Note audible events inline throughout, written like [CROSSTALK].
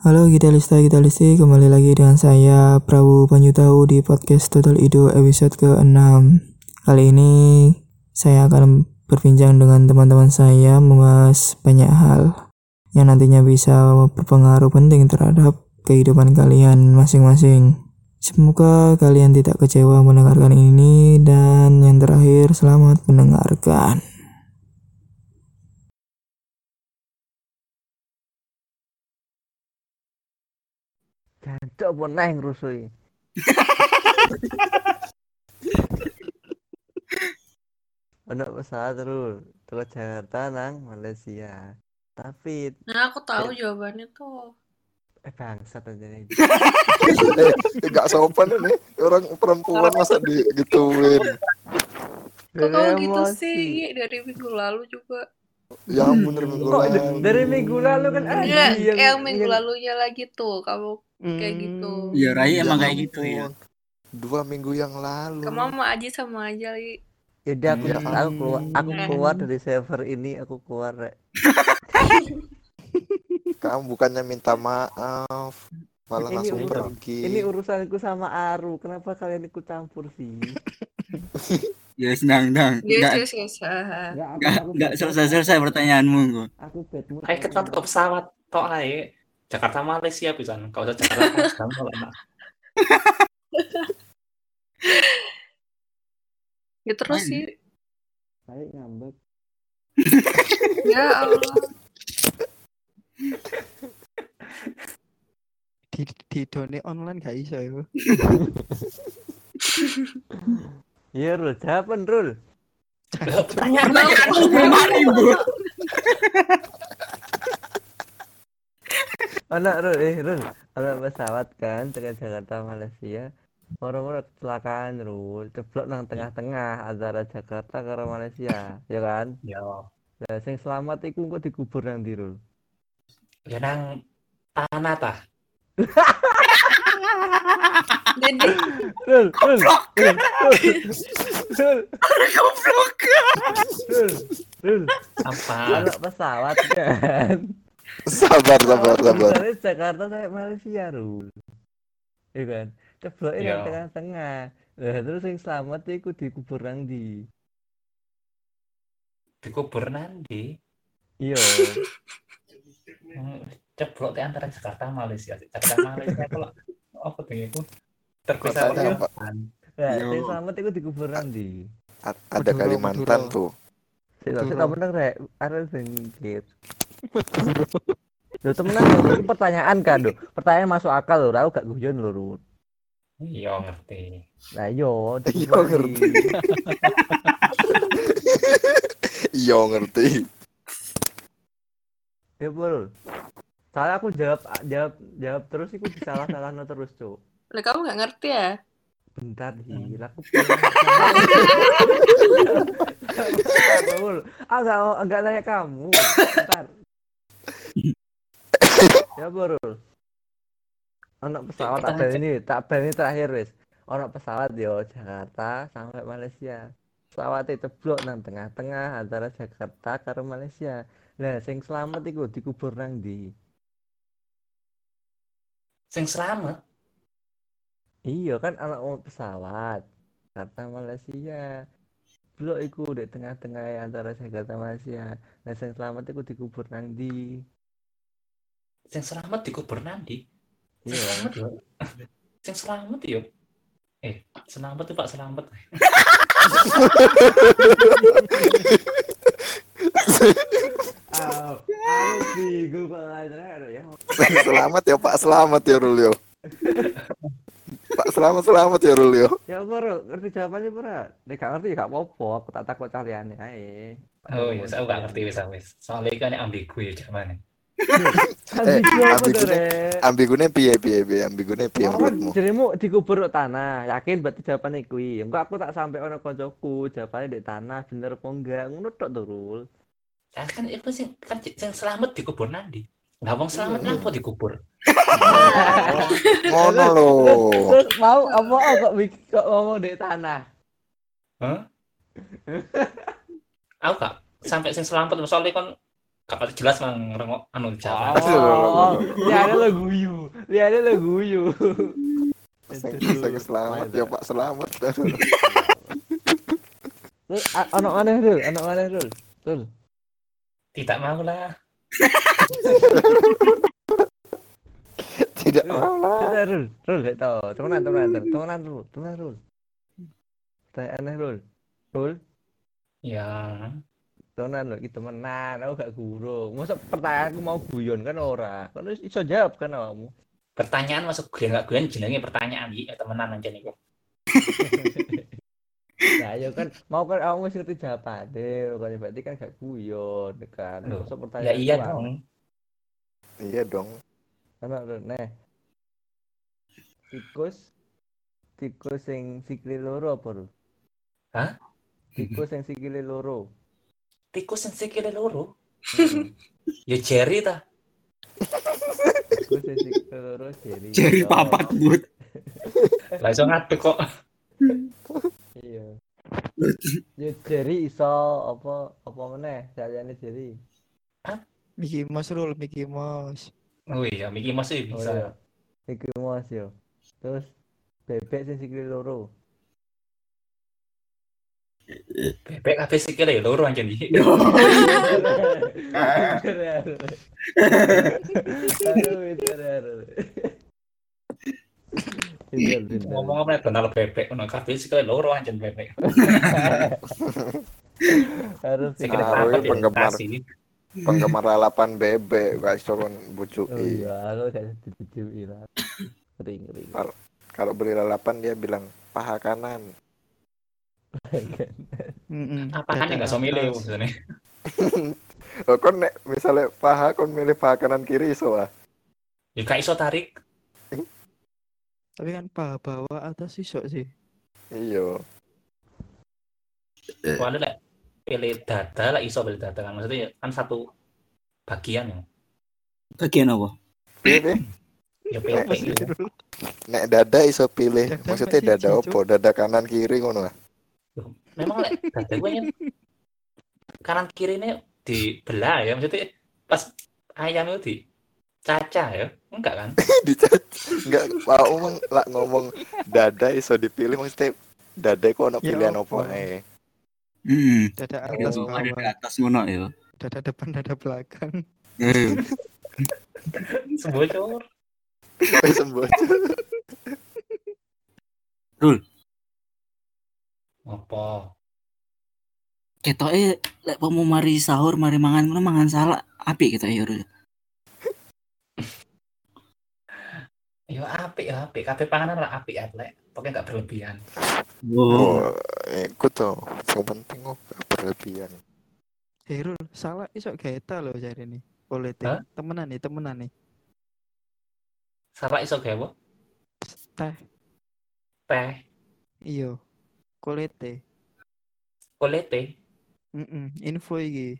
Halo Gitalista Gitalisti, kembali lagi dengan saya Prabu Panyutahu di podcast Total Ido episode ke-6 Kali ini saya akan berbincang dengan teman-teman saya membahas banyak hal Yang nantinya bisa berpengaruh penting terhadap kehidupan kalian masing-masing. Semoga kalian tidak kecewa mendengarkan ini dan yang terakhir selamat mendengarkan Jancuk apa neh ngrusui. [LAUGHS] Ono pesawat terus terus Jakarta nang Malaysia. Tapi Nah, aku tahu jawabannya tuh. eh bangsat aja nih. eh, gak sopan ini orang perempuan masa di gituin Kok kamu gitu sih? Dari minggu lalu juga. Ya ampun dari minggu lalu dari minggu lalu kan ada Iya, yang, yang minggu yang- lalunya lagi tuh. Kamu kayak gitu. Hmm, Iya, Rai Ya emang kayak gitu ya. dua minggu yang lalu Kamu sama Aji sama aja, Li. Yaudah aku Ya aku keluar aku keluar dari server ini aku keluar rek. [LAUGHS] kamu bukannya minta maaf malah Ini langsung urusan- pergi Ini urusanku sama Aru. Kenapa kalian ikut campur sih? [LAUGHS] Ya senang, dang. Yes, yes, yes. Enggak, selesai-selesai pertanyaanmu kok. Aku bad mood. Kayak kita ke pesawat tok ae. Jakarta Malaysia bisa. Kau usah Jakarta kalau enak. [LAUGHS] Ya terus sih. Saya ngambek. [LAUGHS] Ya Allah. di di done online gak iso ya [LAUGHS] Iya Rul, jawaban Rul. Pertanyaan Anak Rul, eh Rul, anak pesawat kan dengan Jakarta Malaysia. Orang-orang kecelakaan Rul, ceblok nang tengah-tengah antara Jakarta karo Malaysia, ya kan? Ya, Lah sing selamat iku kok dikubur nang ndi Rul? ya nang tanah tah. [LAUGHS] Rul, Goblok. Apa? anak pesawat kan. sabar sabar sabar Dari Jakarta sampai Malaysia Rul. Iya kan? Cebloknya Iya. nang tengah-tengah. Lah terus yang selamat iku dikubur nang ndi? Dikubur nanti. Iya. Hmm, Ceblok di antara Jakarta Malaysia. Jakarta Malaysia kalau apa tuh itu? Terpisah apa? Yo. sing selamat iku dikubur nang ndi? A- ada Kalimantan tuh tak Madura. bener rek, ada sing kit. Lho temenan lho, ini pertanyaan kan lho. Pertanyaan masuk akal lho, aku gak guyon lho, Rul. Iya ngerti. Nah yo, Iya, ngerti. [LAUGHS] iya ngerti Ya Rul. Soalnya aku jawab jawab jawab terus iku disalah-salah terus, Cuk. lah kamu nggak ngerti ya? Bentar, Hmm. Hil. Aku Rul. [LAUGHS] Ah, enggak enggak nanya kamu. Bentar. ya, Rul. Anak pesawat ada ini, tak bel ini terakhir wis. Anak pesawat yo Jakarta sampai Malaysia. Pesawat itu ceblok nang tengah-tengah antara Jakarta karo Malaysia. Lah sing selamat iku dikubur nang ndi? Sing selamat. Iya kan anak pesawat Jakarta Malaysia blok iku di tengah-tengah antara Jakarta Malaysia nah sing selamat iku dikubur nang ndi Sing selamat dikubur nanti. Sing iya selamat yo. Sing selamat yo. Eh, selamat tuh Pak selamat. [LAUGHS] Bingung Pak ya selamat ya Pak selamat ya Rul yo Pak selamat selamat ya Rul yo ya bro ngerti jawabannya bro nek gak ngerti ya gak apa-apa aku tak takut kalian ae Oh iya, saya nggak ngerti wis wis. Soalnya kan ambigu ya zaman. ambigu Eh, apa ambigu tuh nih- rek ambigune piye piye piye ambigune piye menurutmu jadimu dikubur di tanah. Yakin berarti jawabannya kuwi. Enggak aku tak sampai ono koncoku, jawabannya di tanah bener apa enggak? Ngono tok to, Rul. Ya kan itu sing kan sing selamat dikubur nanti. Lah wong selamat ngapa dikubur? ngono lho mau apa kok kok ngomong di tanah? Hah? Aku gak sampai sing selamat soalnya kan Kapal jelas mang rengok anu jalan. Oh, lihatnya lo guyu, lihatnya lo guyu. Saya selamat ya Pak selamat. Anak aneh dul, anak aneh dul, dul. Tidak mau lah. [LAUGHS] Tidak mau lah. Dul, gak tau. Temenan, temenan, temenan, dul, temenan dul. Tanya aneh dul, dul. Ya. Temenan lho, temenan, aku gak guru. Masa pertanyaanku mau guyon kan ora. Kan wis iso jawab kan kamu. Pertanyaan masuk gue nggak gue jenenge pertanyaan iki temenan aja niku. [LAUGHS] Nah, ya kan mau kan kamu wis ngerti jawabane, kan berarti kan gak guyon kan. Masa Ya pertanyaan iya ku dong. Iya dong. Anak lho, neh. Tikus tikus sing sikile loro apa lho? Hah? Tikus sing sikile loro. Tikus yang sikile loro. Hmm. [LAUGHS] Ya Jerry ta. Tikus sing sikile loro jadi. Jari papat but. Lah iso ngadeg kok. [LAUGHS] Iya. [CLEARS THROAT] Ya Jerry iso apa apa meneh sayane Jerry. Mickey Mouse rule Mickey Mouse. Oh iya, Mickey Mouse sih Oh bisa. iya. Iku Mas yo. Terus bebek sing sikile loro. Bebek kabeh sikile loro anjen iki. [LAUGHS] Aduh. Ngomong apa kenal bebek ngono kabeh sikile loro anjen bebek. Harus Ah, iya, ya penggemar. Penggemar lalapan bebek guys coba Oh bujuki. iya, aku gak ditutui lah. Kering, kering. Kalau beli lalapan dia bilang paha kanan. Apa kan enggak so milih maksudnya. [LAUGHS] Oh, kon nek misalnya paha kon milih paha kanan kiri iso ah. Ya gak iso tarik. Tapi kan paha bawah atas iso sih. Iya. Soalnya lek pilih dada lah iso pilih dada kan maksudnya kan satu bagian ya. Bagian apa? Ya bebek gitu. Nek dada iso pilih. Dada Maksudnya dada opo? Dada kanan kiri ngono ah. Memang lek dada gue kan kanan kiri ini dibelah ya maksudnya pas ayam itu di caca ya enggak kan. [LAUGHS] Enggak mau lak ngomong dada iso dipilih maksudnya dada kok ono Ya pilihan opo? ae. Hmm. Dada atas Ada ada di atas ngono ya. dada depan, dada belakang. Eh, [LAUGHS] sembocor Wis sembuh. apa Ketoke lek mau mari sahur mari mangan ngono mangan salak apik kita ya. Rul. Ya apik ya apik kabeh panganan lah apik ya lek pokoknya enggak berlebihan Oh. Oh, iku tuh. Yang penting kok gak berlebihan. Herul, salah iso gaeta loh cari nih. Boleh Hah? temenan nih, temenan nih. salah iso gawe apa? Teh, teh iyo. Kolete. kulite Mm info iki.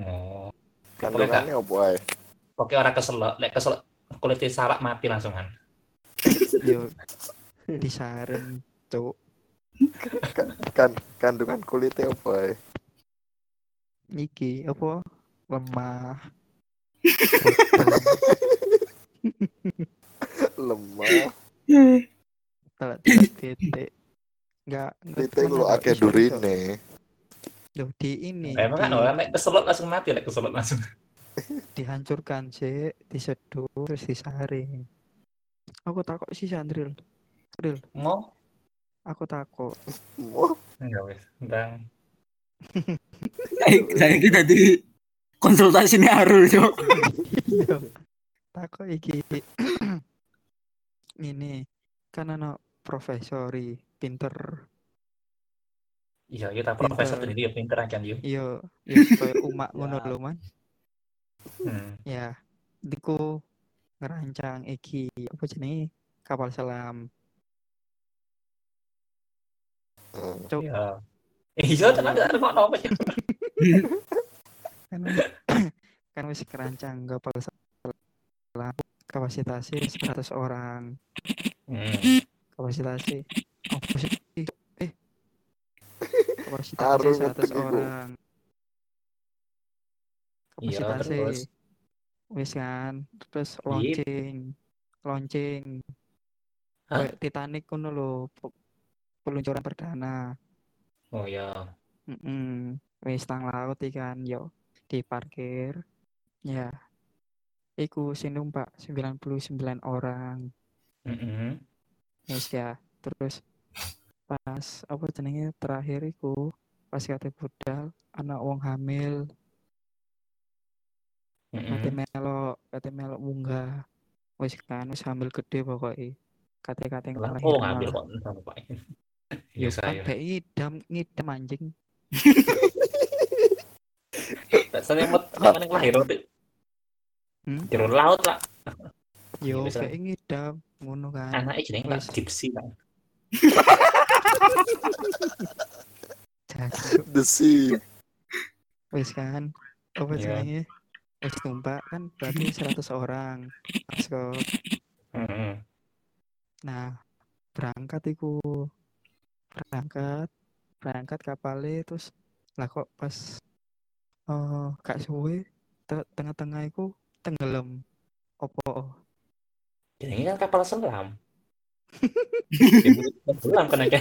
oh Kandungannya opo ae? pokoknya orang keselak lek keselak kulite salak mati langsung [LAUGHS] kan Yo disaren, cuk. Kan kandungan kulitnya opo ae? Iki apa? Lemah. [LAUGHS] Lemah. Telat titik. Enggak, temenan lo kok, akeh durine. Loh, di ini emang kan orang lek keselak langsung mati lek keselak langsung dihancurkan sih, diseduh terus disaring. Aku takut sih Sandril. Ril, mau aku takut. Enggak wes tentang Saya saya kita di konsultasi nih Arul, Cok. takut iki. [CLEARS THROAT] ini kan anak profesori pinter iya kita profesor Pinter. jadi dia pinter aja yuk iya ya kayak umak ngono lho man hmm. ya diku ngerancang iki apa jenenge? Kapal selam. Cuk. iya iya tenang ada kok apa sih kan [COUGHS] kan wis kerancang kapal selam. Kapasitasnya 100 orang. Hmm. kapasitasnya apa sih? Eh. [LAUGHS] Kapasitasnya 100 ngetek Iya, terus? wis kan terus Yip. launching launching Hah? kayak Titanic kuno lho pe- peluncuran perdana Oh ya. Mm-mm. wis tang laut ikan yo di parkir ya iku sing numpak 99 orang Mm-mm. wis ya terus pas apa jenenge terakhir iku pas kate budal anak wong hamil kate Mm-mm. melok kate melok munggah wis kan wis hamil gede pokoknya kate kate Lah, ngelahirin oh ngambil kok sama [LAUGHS] Pak. Ya Iya saya. kayak ngidam ngidam anjing Saya mau mana lahir waktu Hmm? Jero laut lah. yo kayak ngidam ngono kan Anaknya jenenge Wis. Pak [LAUGHS] Dipsi kan. Sea. wis kan apa Iya. jenenge wis numpak kan berarti [LAUGHS] 100 orang Heeh. nah berangkat iku berangkat berangkat kapalnya terus lah kok pas eh gak suwe te- tengah-tengah iku tenggelam opo Jenenge kan kapal selam. [LAUGHS] Selam kan aja.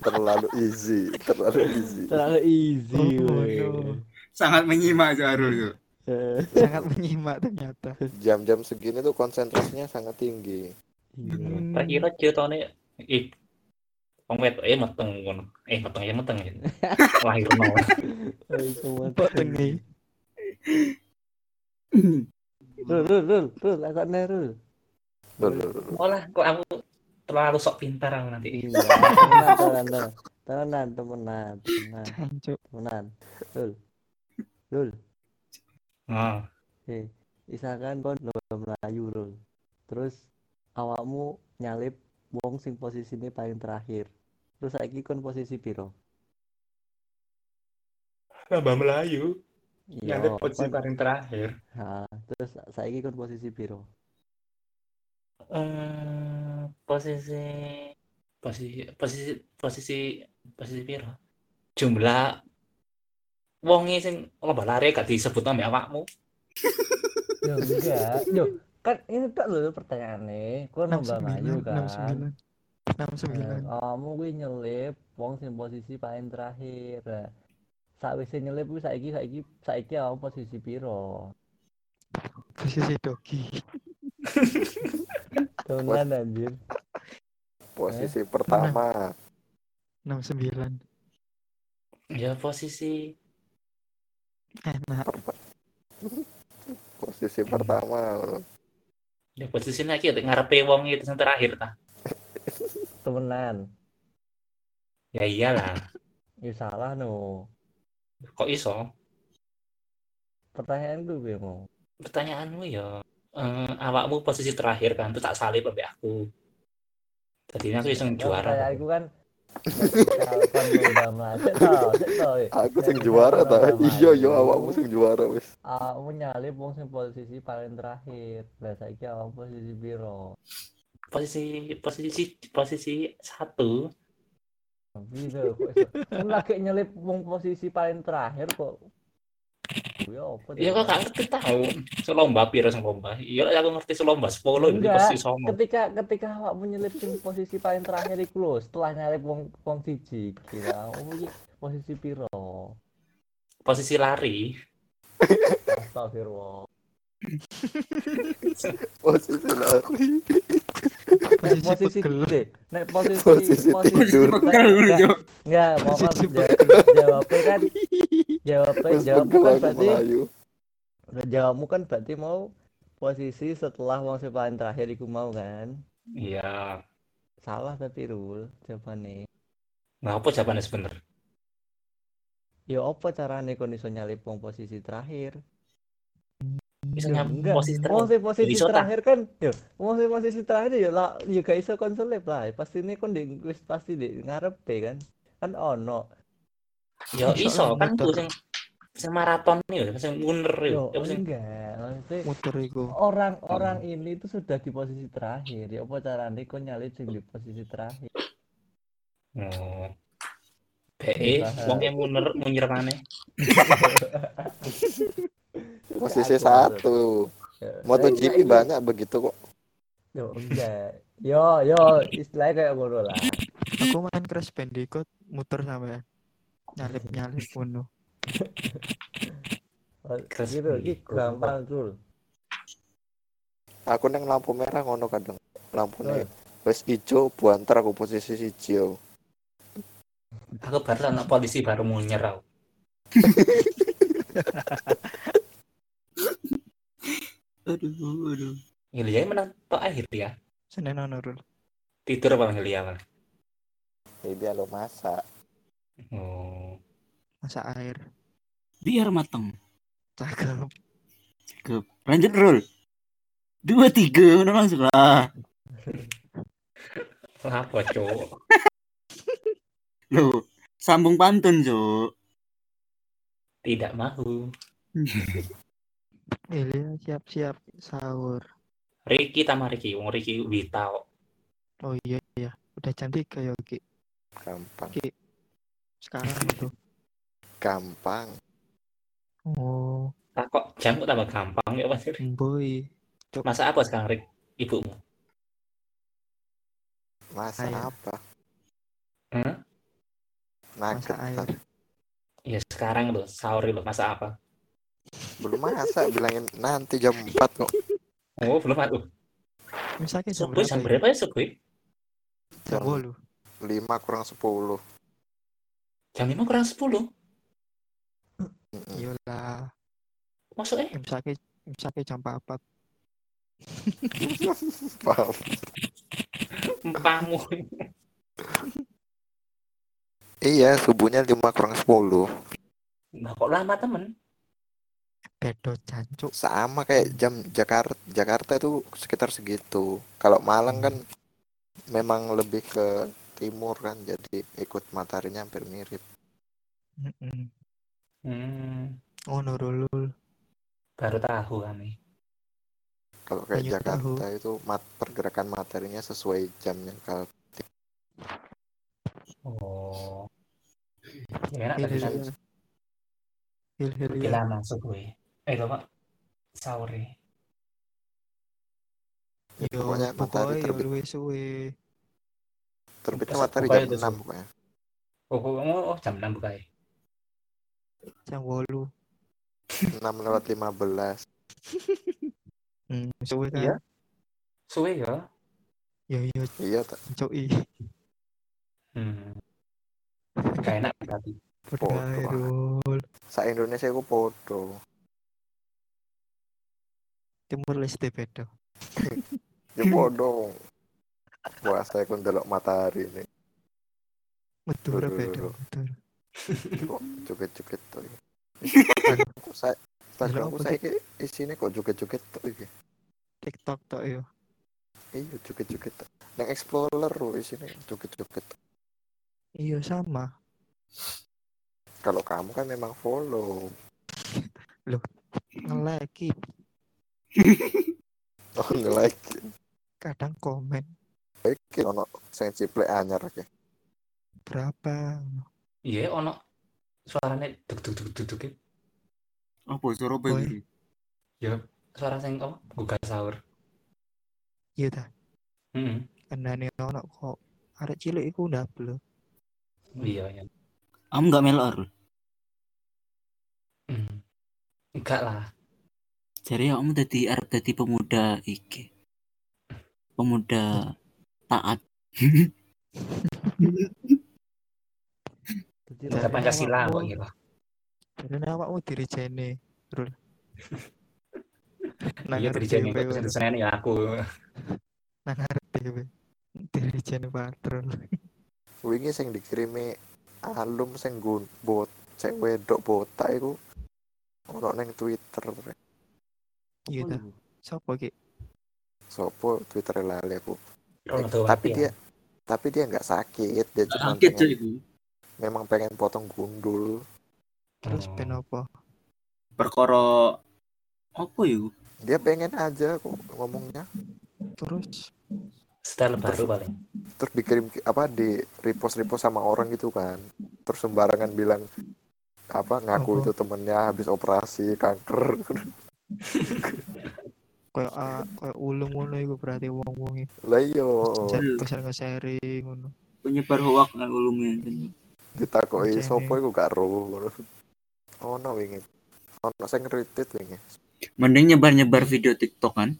Terlalu easy, terlalu easy. Terlalu easy. Oh, weh. no. Sangat menyimak Jarul itu. Eh, [LAUGHS] sangat menyimak ternyata Jam-jam segini tuh konsentrasinya sangat tinggi. Iya. Tak kira ceritane ih wong wedok eh meteng ngono. Eh meteng ya meteng ya. [LAUGHS] Lahir mau. Eh, cuma Kok tengi Rul, rul, rul, rul, agak nih, rul. Loh, loh. Olah kok aku terlalu sok pintar aku nanti. Iya, temenan, temenan, temenan, temenan, temenan. Rul, rul. Oh. Eh, misalkan kon lomba Melayu, rul. Terus awakmu nyalip wong sing posisinya paling terakhir. Terus saiki kon posisi piro? Lomba Melayu. Iya, posisi kon- paling terakhir. Ha, terus saiki kon posisi piro? Eh, posisi posisi posisi posisi posisi piro? Jumlah wonge sing lomba lari gak disebut nama awakmu. [LAUGHS] Yo enggak, yo kan ini tak lho pertanyaannya. Kon lomba Melayu 69 kan? 69 69 kamu gue nyelip wong sing posisi paling terakhir. Nah, sakwise nyelip kuwi saiki saiki saiki awak posisi piro? Posisi dogi. [LAUGHS] Temenan anjir. Posisi pertama. 69 Ya posisi enak Posisi pertama. ya posisi lagi ngarepe wong itu yang terakhir ta. temenan Ya iyalah. ya salah no Kok iso? pertanyaan gue gue mau Pertanyaanmu ya eh, awakmu posisi terakhir kan tuh tak salib ambek aku. Tadinya aku iso Nah, juara. pertanyaan gue kan Aku sing juara ta. Iya, iya awakmu sing juara wis. awakmu nyalip wong sing posisi paling terakhir lah saiki awak posisi piro Posisi posisi posisi satu. Bisa kok. Kan lagi nyelip wong posisi paling terakhir kok. Ya apa? Ya kok gak ngerti tahu. Selomba piro sing lomba. Iya aku ngerti selomba 10 ini Enggak, posisi songo. Ketika ketika awak menyelip sing posisi paling terakhir iku lho, setelah nyalip wong wong siji kira oh iki posisi piro? Posisi lari. Astagfirullah. Posisi lari. Posisi deh. Nek posisi Posisi posisi tidur. Jo. Enggak, mau kan Posisi jawabnya kan jawabnya jawabmu kan berarti jawabmu kan berarti mau posisi setelah wong sing paling terakhir iku mau kan? Iya. Salah tapi rule jawabannya. Nah, apa jawabannya sebener? Ya apa carane kon iso nyalip wong posisi terakhir? Bisa Ya, nyam enggak. posisi terakhir. posisi ta? terakhir kan, yo, sing posisi terakhir ya lah, ya gak iso kon selip lah. Pasti ini kon di wis pasti di ngarepe kan. Kan ono. Ya Iso kan tuh sing sing maraton nih, sing mundur Yo, ya. Sing enggak. Maksudnya muter iku orang-orang ini tuh sudah di posisi terakhir. Ya apa carane kon nyalip sing di posisi terakhir? BE, Bahas. wong yang mundur munyir maneh. [LAUGHS] posisi satu Ya, MotoGP banyak begitu kok Yo, enggak. Yo, yo, istilahnya kayak ngono lah. Aku main Crash Bandicoot muter sampai nyalip nyalip bunuh. Keras Gitu, iki gampang, Trul. aku neng lampu merah ngono kadang lampu Trul. wes ijo buantar aku posisi hijau Aku baru anak polisi baru mau nyerau. [LAUGHS] Aduh, aduh. Ngelia menang tok akhir ya. Senin ono Rul. Tidur apa ngelia apa? ini lo masak Oh. Masak air. Biar mateng. Cakep. Cakep. Lanjut roll. Dua tiga, udah langsung lah. [LAUGHS] Apa, Cuk? Loh, sambung pantun, Cuk. Tidak mau. [LAUGHS] Ilya siap-siap sahur. Ricky sama Ricky, wong Ricky Wita kok. Oh iya iya. Udah jam 3 ya Ki. gampang Sekarang itu. [LAUGHS] gampang Oh, Ah, kok jam kok tambah gampang ya Mas? boy. Masa apa sekarang Rik? Ibumu? masa Air. apa Hah? nugget Masak air. Ya sekarang loh, sahur loh, masa apa? Belum masak bilangin nanti jam 4 kok Oh, belum aku. Misalnya jam Subuh jam berapa? berapa ya subuh? Jam jam 8. 5 kurang 10 Jam 5 kurang 10. Mm-mm. Iyalah. Masuk eh? Misalnya misalnya jam 4. Paham. Empamu. iya subuhnya 5 kurang 10 Nah, kok lama temen? Bedo jancuk. sama kayak jam Jakarta Jakarta itu sekitar segitu kalau Malang kan memang lebih ke timur kan jadi ikut mataharinya hampir mirip Mm-mm. Hmm, Oh, Nurul. baru tahu kami. kalau kayak Banyak Jakarta itu mat pergerakan mataharinya sesuai jamnya kalau Oh. Ya enak Hil tapi kan hil hil Eh, lho, Pak. Sahur ya. ya, Yo, pokoknya matahari pokoknya yo terbit luwih suwe. terbitnya matahari pokoknya jam itu 6 pokoknya Oh, oh, oh, oh, jam 6 buka ya. Jam 8. 6 lewat 15 [LAUGHS] Hmm, suwe kan. Iya. Suwe ya. Yo yo iya tak cuy. Hmm. Gak enak berarti. Podo. Sa Indonesia aku podo Timur Leste beda. ya podo puasa aku ndelok matahari ini Madura beda, aduh. Madura. kok joget-joget tuh kok saya Delok apa saya isinya kok joget-joget tuh iki TikTok tok yo. iya joget-joget tuh yang explorer loh isinya joget-joget Iya sama. kalau kamu kan memang follow Nge-like [LAUGHS] oh nge-like kadang komen iki ono sing ciplek anyar iki berapa. Iya, ono suaranya duk duk duk duk duk. Apa suara apa ini? Ya, suara sing apa? Buka sahur. Iya ta. Heeh. Kendane ono kok arek cilik iku ndabel. Iya, iya. Kamu nggak melok, Rul? Hmm. Enggak lah. Jadi kamu tadi arep tadi pemuda iki. Pemuda taat. Dari Pancasila gitu. Jadi awakmu diri jene, Rul. Nang Iya, dhewe, kok Rul. senen ya aku. Nang ngarep dhewe. Diri jene patrol. wingi sing dikirimi alum sing gun bot sing wedok botak iku ono ning Twitter Iya ta. Sopo ki? sopo Twitter lali aku Eh, tapi ya. dia tapi dia nggak sakit dia cuma Sakit pengen, itu. memang pengen potong gundul Terus Oh. ben apa? Perkara apa yuk? dia pengen aja kok ngomongnya Terus Style baru paling. terus dikirim ki- apa di repost repost sama orang gitu kan terus sembarangan bilang apa ngaku itu temennya habis operasi kanker [LAUGHS] [LAUGHS] Kayak ah, kayak ulung ngono iku berarti wong-wonge. Lah iya Besar nge-sharing ngono. Penyebar hoak nang ditakoki Pancene. sopo iku gak ro ngono. Ono wingi. Ono sing retweet wingi. Mending nyebar-nyebar video TikTok kan.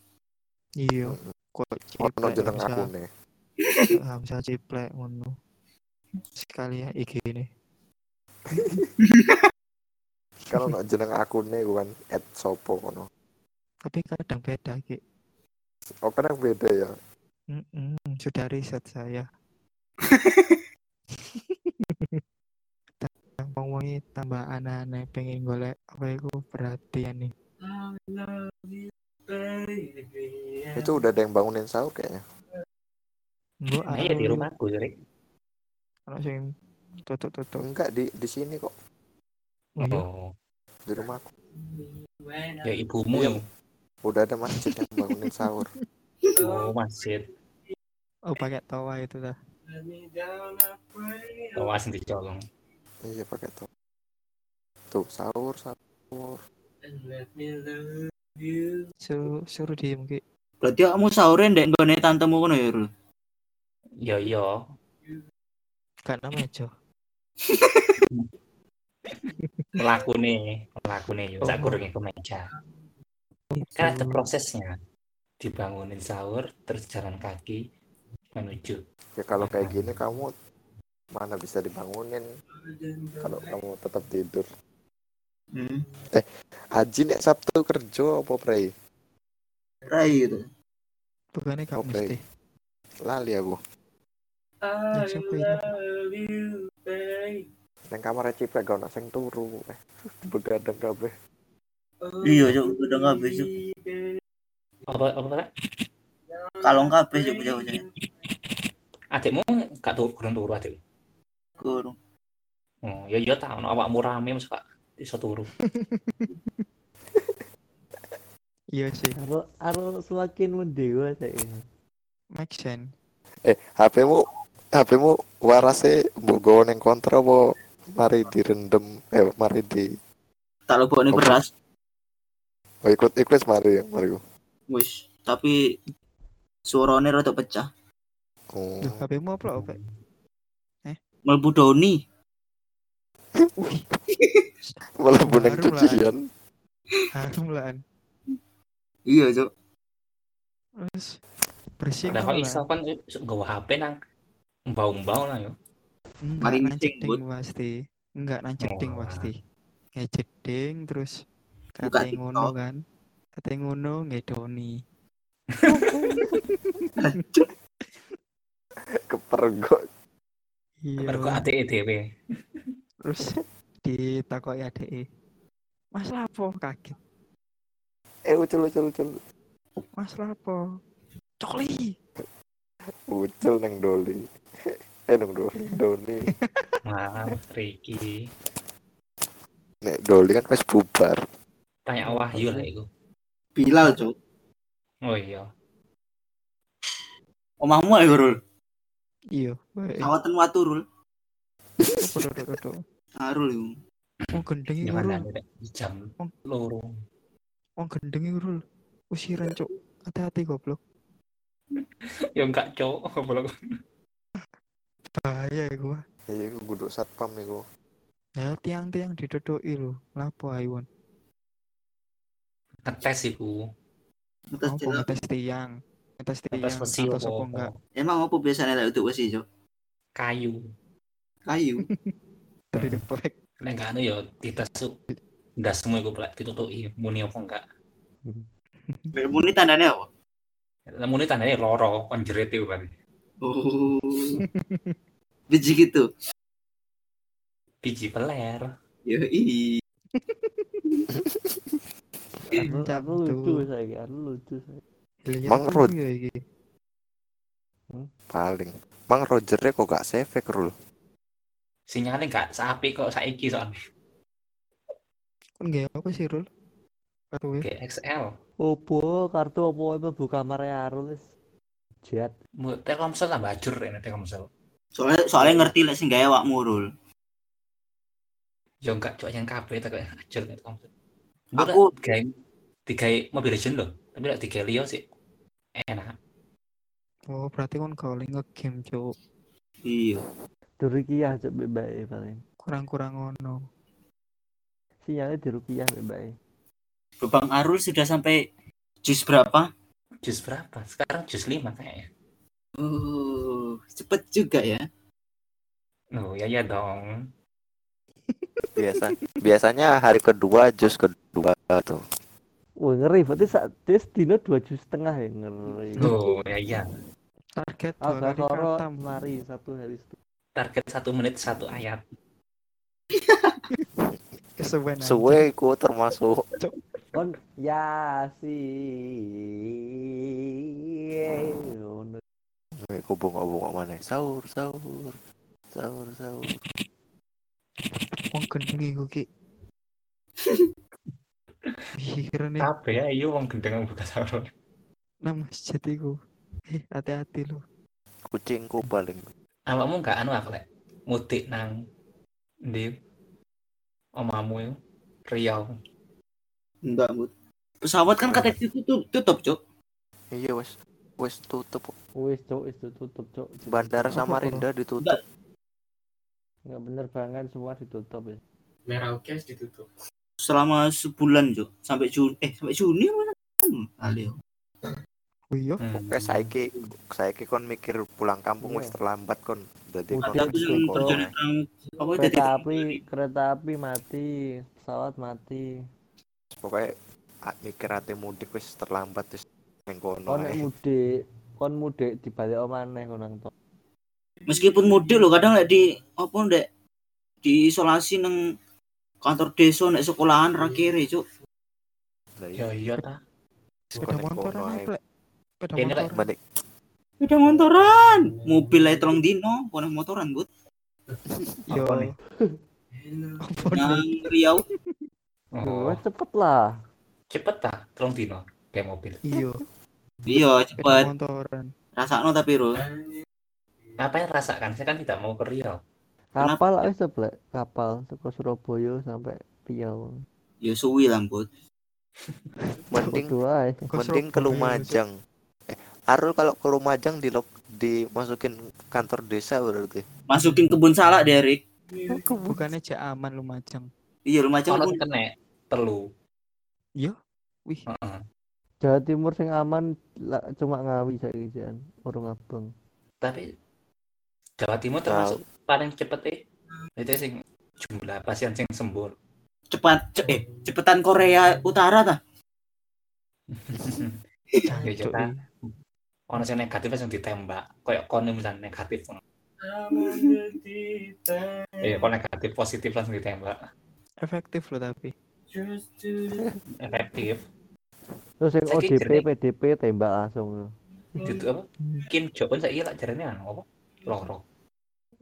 Iya. Kok Ono jeneng akune. [LAUGHS] Hamzah ciplek ngono. Sekali ya IG ini. [LAUGHS] Kan ono jeneng akune iku kan at sopo ngono. Tapi kadang beda ki. Oh yang beda ya. Mm-mm, sudah riset saya. Tambah wongi tambah aneh-aneh pengen golek apa itu perhatian nih. Itu udah ada yang bangunin sahur kayaknya. Nah, iya di rumahku, Jurek. Ono sing tutup-tutup. Enggak di di sini kok Oh, iya. Oh, di rumahku. ya ibumu Iya. yang Udah ada masjid yang bangunin sahur. oh, masjid. Oh pakai tawa itu dah. Awas nanti colong. Iya pakai tuh. Tuh sahur sahur. Suruh suruh diem ki. Berarti kamu sahurnya ndek nggone tantemu kono ya, Rul? Yo yo. Gak nama [LAUGHS] Jo. Melaku nih, melaku nih. Yo, sak kurungnya ke meja. Kan ada prosesnya. Dibangunin sahur, terus jalan kaki menuju. Ya kalau kayak gini kamu mana bisa dibangunin kalau kamu tetap tidur. Hmm. Haji nek Sabtu kerja apa prei? Rai gitu. Bukannya Oke. mesti. Lali aku. Ini? Neng kamar ciplek gak ono sing turu. Eh, begadang kabeh. Iya, Cuk, udah kabeh, Cuk. Apa apa Pak? Kalong kabeh, Cuk, bocah-bocah. Adikmu gak tuh kurang turu adik. Kurung. Oh, ya iya tak ono awakmu rame mesti gak iso turu. [LAUGHS] Iya sih. Aro aro semakin mendewa saya ini. Make sense. Eh, HP-mu HP-mu warase mbok gowo ning kontra apa mari direndam eh mari di Tak lebokne Oke. beras. oh, ikut ikut mari mari. Wis, tapi suarane rada pecah. Oh. Duh, HP-mu apa apa? Melbu Doni. [LAUGHS] Malah lah. cucian. Harum lah. An. Iya. Terus bersih Nah, kalau iso kan HP nang mbau-mbau lah yo. Enggak, Mari nang ngecek, jeding pasti. Enggak nang jeding Oh. pasti. Nggak jeding terus kata ngono kan. Kata ngono ngedoni. [LAUGHS] Kepergok. Iya. Mergo adike dhewe. Terus ditakoki adeke. Mas lapo kaget. Eh ucul ucul ucul. Mas lapo? Cokli. Ucul neng doli. [LAUGHS] Eh doli. Doni. [LAUGHS] Maaf, Ricky. Nek doli kan wis bubar. Tanya Wahyu lah iku. Bilal, Cuk. Oh iya. Omahmu ae, Rul. Iya. wae. Sawatan watu, Rul. Arul iku. Wong gendeng iku Gimana Rul. jam loro. Wong gendeng iku Rul. Usiran cuk. Hati-hati goblok. [LAUGHS] Ya enggak cowok goblok. Bahaya iku. Wah. Iya iku kudu satpam iku. Ya tiang-tiang didodoki lho. Lapo Aiwon? Ngetes iku. Ngetes celok. ngetes tiang? Ngetes tiang Ngetes besi apa enggak? Emang apa biasanya lek untuk besi, Cuk? Kayu. Kayu. [LAUGHS] Dari deplek. Nek enggak anu ya dites enggak semua iku plek ditutuki muni apa enggak. Lek [LAUGHS] muni tandane apa? Namun ini tandanya loro kon jerit iku kan. Oh. [LAUGHS] Biji gitu. Biji peler. Yo i. Cap anu lucu tuh. saya, lucu saya. Mang Rod. ya iki. Paling. Mang Rogernya kok gak save rul. Sinyalnya enggak seapi kok saiki soalnya. Kon nggak apa sih Rul? Karo we. GXL. Opo kartu opo itu buka kamar Arul wis. Jet. Telkomsel tambah ajur ini Telkomsel. Soalnya soalnya ngerti lek sing gawe awakmu, Rul. Ya enggak cok yang kabeh tak kayak nek. Aku- game tiga Mobile Legend loh tapi lek tiga Leo sih enak Oh, berarti kan kau nge-game, Cuk. Iya. di rukiah cok bebae paling Kurang-kurang ngono. sinyalnya di rukiah bebae Bang Arul sudah sampai jus berapa? jus berapa sekarang jus lima kayaknya Oh, cepet juga ya. oh ya ya dong biasa biasanya hari kedua jus kedua tuh Wah ngeri, berarti saat tes dino dua jus setengah ya ngeri. oh ya ya Target dua soro khatam. mari satu hari itu. target satu menit satu ayat [LAUGHS] Kesuwen suwe ku termasuk Kon ya si. Bongok bongok mana? Sahur sahur sahur sahur. Wong gendeng iku ki. [LAUGHS] Pikiran nih. Kabeh ya? Iya wong gendeng buka sahur. Nang masjid iku. Eh, hati-hati lo. kucingku paling. Awakmu gak anu apa lek? Mudik nang di omamu Riau. Enggak, Bud. Pesawat kan katanya ditutup, tutup, Cuk. iya wes wes tutup Wis cok, wis tutup cok. bandara Samarinda ditutup Nggak bener banget semua ditutup ya. Merauke ditutup. Selama sebulan, Cuk. Sampai Juni. Eh, sampai Juni mana? Alio. Oh iya, hmm. Kayak saiki saiki kon mikir pulang kampung wis Iya. terlambat kon. Jadi Kereta api, kereta api mati, pesawat mati. pokoknya mikir ate mudik wis terlambat wis ning kono. Kon mudik, kon mudik dibalik omaneh kon nang to. Meskipun mudik lo kadang lek di apa ndek diisolasi nang kantor desa nek sekolahan ra kere, Cuk. Lah ya iya iya ta sepeda motoran kono. Plek. Sepeda Ini, Lek. motoran. Balik Beda motoran. Mobil ae telung dino, kono motoran, Bud. [LAUGHS] Yo. Apa Nang? Riau. oh, cepet lah. cepet ta telung dino kayak mobil Iya, Iya, cepet. motoran. Rasakno tapi, Ro. apa yang rasakan saya kan tidak mau ke Riau Kapal lah wis Blek. kapal ke Surabaya sampai Riau. Ya suwi lah, Bud. [LAUGHS] mending. Ke mending ke Lumajang. Eh, Arul kalau ke Lumajang di dimasukin kantor desa berarti. Masukin kebun salak, Derek. Bukannya jak aman Lumajang. Iya, Lumajang kalau pun kena telu Iya. Wih, Heeh. Jawa Timur sing aman lah, cuma ngawi saiki jan, urung abang. tapi Jawa Timur termasuk paling cepet eh itu sing jumlah pasien sing sembuh. Cepat ce- eh cepetan Korea Utara ta? [LAUGHS] ya kita ono sing negatif sing ditembak. Koyo kono misalnya negatif. Eh kalau negatif positif langsung ditembak. Efektif loh tapi. efektif Terus yang ODP. PDP tembak langsung. itu apa Kim Un saya jarene anu apa loro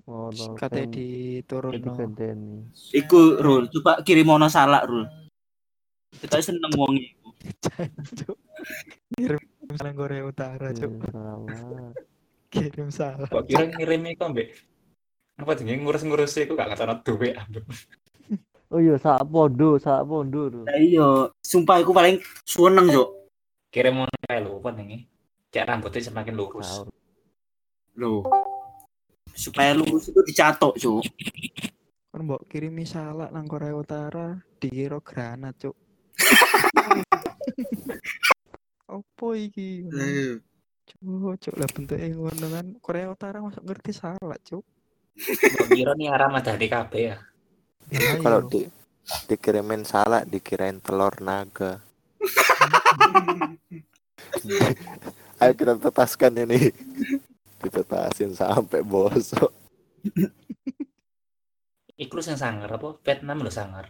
Oh. Katanya no. gandeni. Iku Rul, coba kirim ono salak Rul. Kita seneng wong iku. Kirim salam Korea Utara, Cuk. salah. Kirim salam. kok kira ngirim iku mbek apa jenenge ngurus-ngurus iku gak kata duwe ambek Oh iya, sak pondo, sak pondo. Lah iya, sumpah iku paling seneng, Cuk. kirim ngono kae lho apa jenenge cek rambutnya semakin lurus. Loh. Supaya lurus itu dicatok, Cuk. Kan mbok kirimi salak nang Korea Utara dikira granat, Cuk. [LAUGHS] Apa iki? Cuk, cuk lah bentuknya ngono kan. Korea Utara masuk ngerti salak, Cuk. Mbok kira nih arah madani kabeh ya Lah, Kalau iya. di dikirimin salak dikirain telur naga. [LAUGHS] Ayo kita tetaskan ini. Ditetasin sampai bosok. iku sing sangar apa Vietnam lho sangar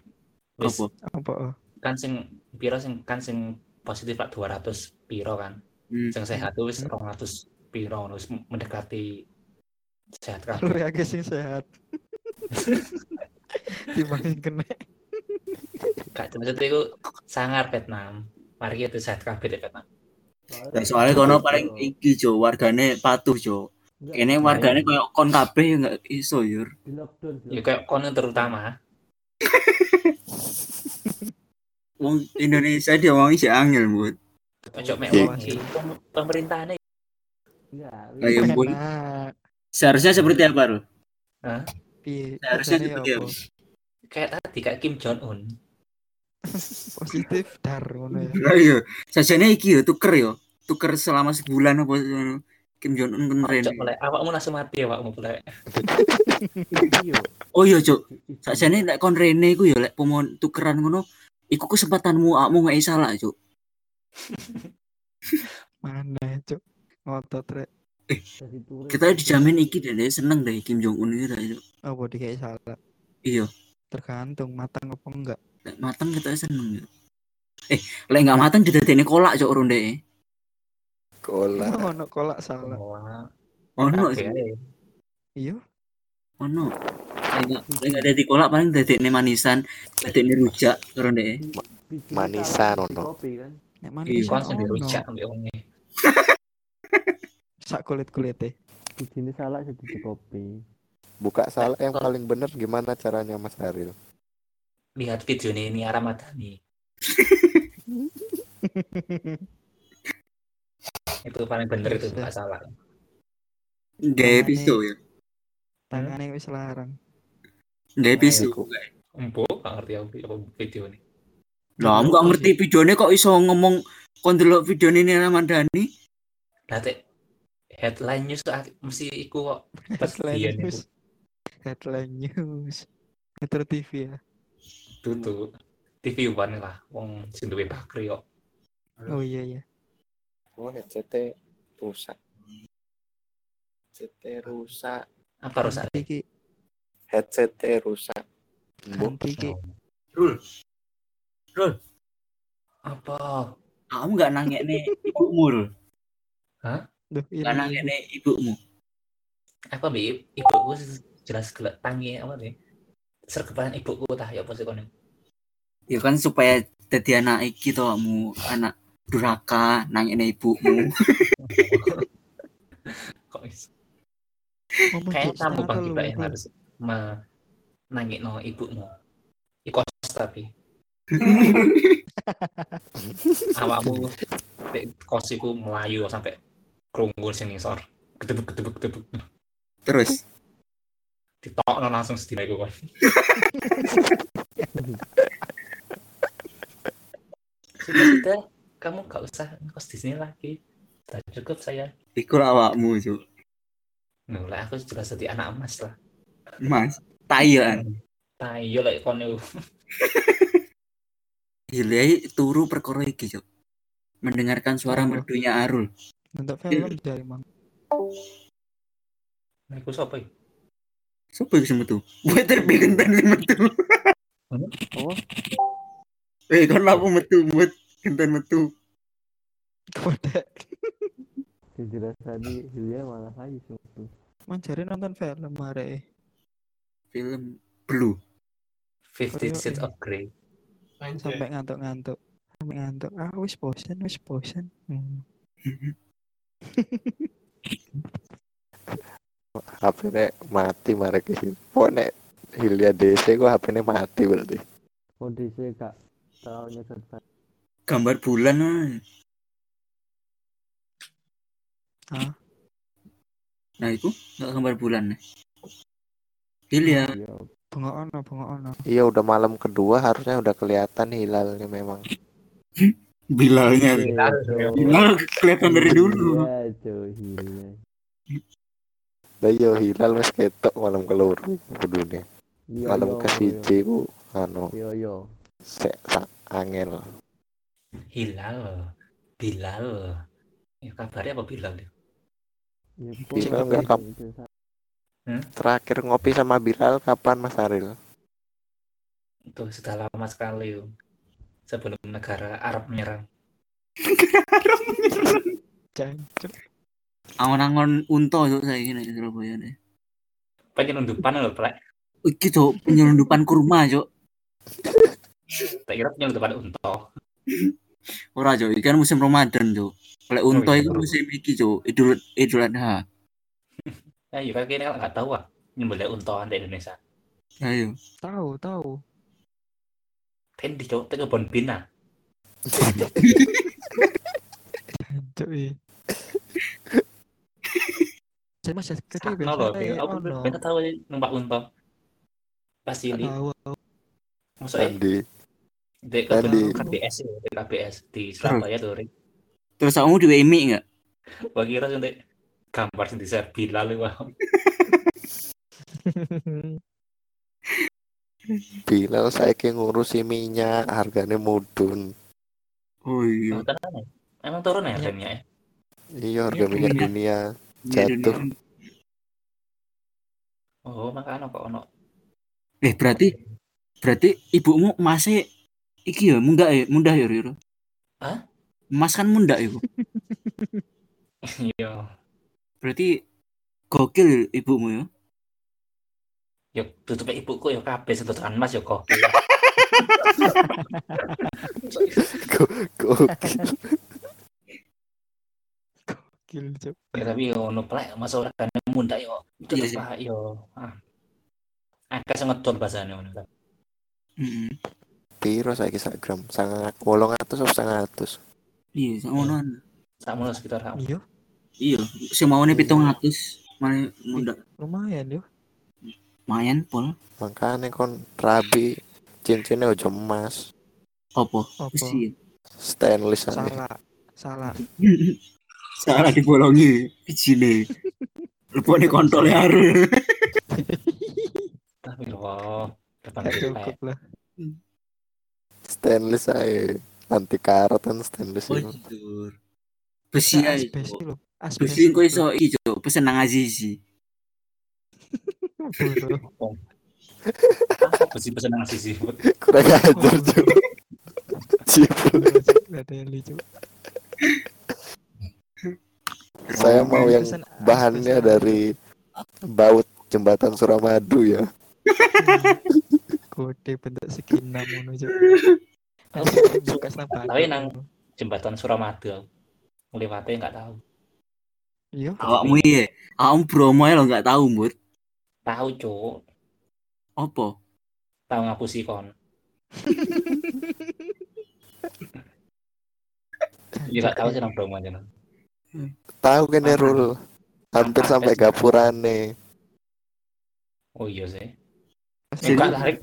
wis Apa? kan sing piro sing kan sing positif lah 200 piro kan Hmm. sing sehat tuh wis 200 piro wis mendekati sehat Lu ya guys sing sehat. [LAUGHS] Dibanding kena. gak maksud iku sangar Vietnam mari itu sehat kabeh di Vietnam Ya, soalnya kono paling iki, Cuk, wargane patuh, Cuk. Kene wargane koyo kon kabeh ya enggak iso, Yur. Di lockdown. di ya kayak kono terutama [LAUGHS] wong Indonesia dia wong sih angel buat Ojo mek Iya. wong pemerintahane Iya. Seharusnya seperti apa Rul? Piye? Kerjane seperti apa? apa? kayak tadi kayak Kim Jong Un. [LAUGHS] Positif dar ngono ya. Ayo, sajane iki yo tuker yo. Tuker selama sebulan apa. Kim Jong Un kemarin. Ojo mulai awakmu langsung mati awakmu mulai. [LAUGHS] Iya. Oh iya, Cuk. Sajane lek kon rene iku yo lek pomon tukeran ngono, iku kesempatanmu awakmu ngeki salah, Cuk. Mana cuk? Ngotot rek. Turis. Kita dijamin iki deh deh, seneng deh Kim Jong Un iki Cuk. Apa dikai salah? Iya, Tergantung matang apa enggak. lek mateng kita seneng yo. Eh, lek enggak mateng didadekne kolak Cuk ronde. Kola. Ono kolak salah. Ono. Cuk. Iya. ono. Lek enggak enggak dadi kolak paling dadekne manisan, dadekne rujak ronde. Manisan, di ono. kopi kan. Nek Iya, manis Kon ono. sendiri rujak ambek. [LAUGHS] Sak kulit-kulite. Bijinya salah jadi di kopi. Buka salah yang paling bener gimana caranya Mas Haril? Lihat video ini Nia Ramadhani. [LAUGHS] itu paling bener itu Bisa. nggak salah. Gawe Tangane- pisau ya. Tangane wis larang. Gawe pisau. Empuk, gak ngerti aku apa video ini. Lah, aku gak ngerti videonya kok iso ngomong kon delok videone ini Ramadhani. Lah teh headline news ak- mesti iku kok Headline Iya, nih, news. Headline news. Metro TV ya. tutu. TV One lah, wong sing duwe bakri kok. Oh iya iya. Oh, headset rusak. Headset rusak. Apa rusak? Ganti ki. Headset rusak. Mbok, Ganti ki. Rul, Apa? kamu gak nangekne ibumu, Rul. Duh, Gak ini. nangekne ibumu. Apa bi ibuku jelas gelek tangi apa nih? Sergepan ibuku tah ya apa sih kono? Ya kan supaya dadi anak iki to kamu anak durhaka nangekne ibumu. [LAUGHS] Kok bisa? Ngomong Kayak kamu bang lu, yang harus menangin no ibumu. Ikos [LAUGHS] tapi awakmu di kos iku melayu sampai kerungun sini sor. Gedebuk gedebuk gedebuk. Terus? Ditokno langsung sedina iku kan sudah sudah. Kamu gak usah kos di sini lagi. Sudah cukup saya. Iku awakmu, Cuk. Nula aku jelas jadi anak emas lah. Mas, tayan. nah iya lah kono Hilai turu perkara iki, Cuk. Mendengarkan suara merdunya Arul. Untuk film dari mang. nah iku sapa iki? Sopo iku metu? Buat terbikin sing metu. Oh, Eh, kon lapo metu, buat genten metu. Kodek. jelas tadi Hilya malah lagi sih. Manjari nonton film mare. Film Blue. Fifty Oh, iya, Shades iya. of Grey Sampai ngantuk-ngantuk. Sampai ngantuk. Ah, wis bosen, wis bosen. Hmm. [LAUGHS] [LAUGHS] HP-nya mati marek Kok nek Hilya DC kok HP-nya mati berarti. Kondisi kak tahu nyetet Gambar bulan ah. Hah? Nah, itu nggak gambar bulan nih. Hilya. Iya, Bengok ono, bengok ono. Iya udah malam kedua harusnya udah kelihatan hilalnya memang. [LAUGHS] Bilalnya. Iya, Bilal kelihatan dari dulu. Iya, cuy, Hilya. Lah iya hilal mas ketok malam keluar ke dunia. Iya, Malam iya, ke siji ku anu Iya, iya. sek sak angel. Hilal Bilal ya kabarnya apa Bilal ya? Iya, Hilal pokoknya nggak kap- itu, Sa. Terakhir ngopi sama Bilal kapan Mas Aril? itu sudah lama sekali Yuk. Sebelum negara Arab menyerang Jancuk. Angon-angon unta tuh saya gini di Surabaya deh. penyelundupan loh plek Iki tuh penyelundupan kurma, Cok. tak kira penyelundupan unta Ora, Cok. Iki kan musim Ramadan, Cok. Lek unta iya. itu musim iki, Cok. Idul Idul Adha. ya iya kan kira nggak tahu ah nyembelih unta di Indonesia Ayo. Tahu, tahu. Kan di cowok ke kebun bina Cuk iya. Saya masih gede Sakno loh, aku bener tahu numpak unta. Pas Tahu maksudnya Andi di. KBS ya, di KBS di Surabaya tuh. Terus kamu di WMI enggak? Gua kira sih gambar sing di share Bilal wah. [LAUGHS] Bilal saya ngurusi minyak harganya mudun Oh iya. Emang ya? Emang turun ya harganya ya? iya harga minyak minyak. dunia Iya, Jatuh. Oh, makanya kok ono. Eh berarti berarti ibumu masih iki ya mundak ya mundah ya Riro. Hah? Mas kan mundak ya. Bu. [LAUGHS] Iya. Berarti gokil ya ibumu ya. Ya tutup ibuku ya kabeh sedotan Mas ya kok. gokil Cuk. Ya, tapi yo ono plek masuk regane munda yo. Tutup Iya sih. Pak yo. Ah. Akeh sing ngedol bahasane ngono. Heeh. piro gram sangat wolong atus atau sangat atus Iya, sama hmm. Sakmono sekitar sak. Iya, Iya, sing maune 700 mana mundak. lumayan yo. Lumayan pol. makanya kon rabi cincinnya ojo emas? Apa? Besi. stainless aja Salah. Salah. [LAUGHS] Salah dibolongi bijine. Lepone kontole Arul. Tapi loh, depan plek. Cukup lah. stainless aja anti karat kan stainless Oh, itu. Besi ae. Besi kok iso iki, Cuk. Pesen nang Azizi. Apa pesen nang sisi. kurang ajar juga Cipul. Gak ada yang lucu. saya mau yang Pesan bahannya dari baut jembatan Suramadu ya Kode bentuk segina ngono Cuk. Bekas nambah. Tapi nang- Jembatan Suramadu. Ngliwate enggak tahu. Iya. Awakmu iya. Awakmu Bromo ya lo nggak tahu, Mut. Tahu, Cuk. Apa? Tahu ngapusi kon. [LAUGHS] Ya enggak tahu sih nang Bromo aja. nang. tahu kan Rul hampir Apa sampai sih? gapurane Oh iya sih. Enggak tarik.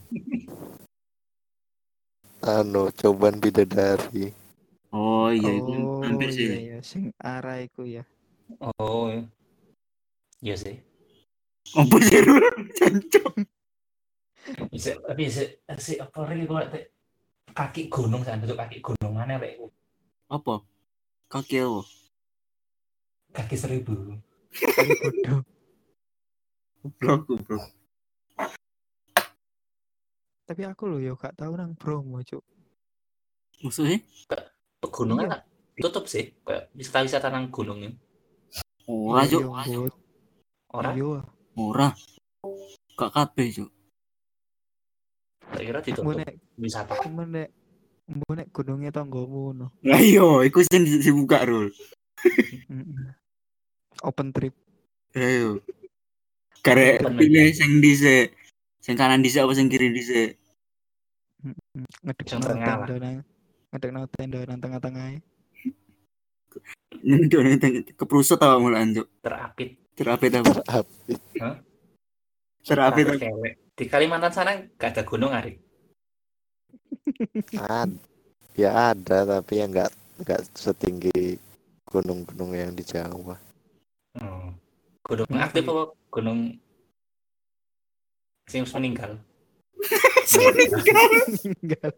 anu cobaan bidadari Oh iya, itu Oh, hampir iya sih. iya sing arah iku ya. Oh. Iya sih. Apa sih, Rul? Jancok. Bisa tapi bisa sih apa lagi gua teh kaki gunung sana tuh kaki gunung mana lek Apa? Kaki apa? kaki seribu. Goblok, goblok. Tapi aku lho yo gak tahu nang Bromo, Cuk. Maksudnya? pegunungan Iya. tak tutup sih kayak wisata wisata nang gunung Ora, Iya, Cuk. Bud. orang Ora. Gak kabeh, Cuk. tak kira ditutup nek wisata mbok nek mbok nek gunungnya tanggomu no. Lah iya, iku sing di- dibuka, Rul. Open trip. Ayo. Karek Bener. pilih sing dhisik. Sing kanan dhisik apa sing kiri dhisik? Ngedek lah. tenda nang ngedek no tenda nang tengah-tengah. Nyendok ning teng- keprusut apa mulan, Cuk? terapit Terapit apa? Terapit. Terapit apa? cewek di Kalimantan sana gak ada gunung hari Ad, ya ada tapi ya nggak nggak setinggi gunung-gunung yang di Jawa hmm. gunung Hmm. aktif apa gunung sing wis meninggal Enggak.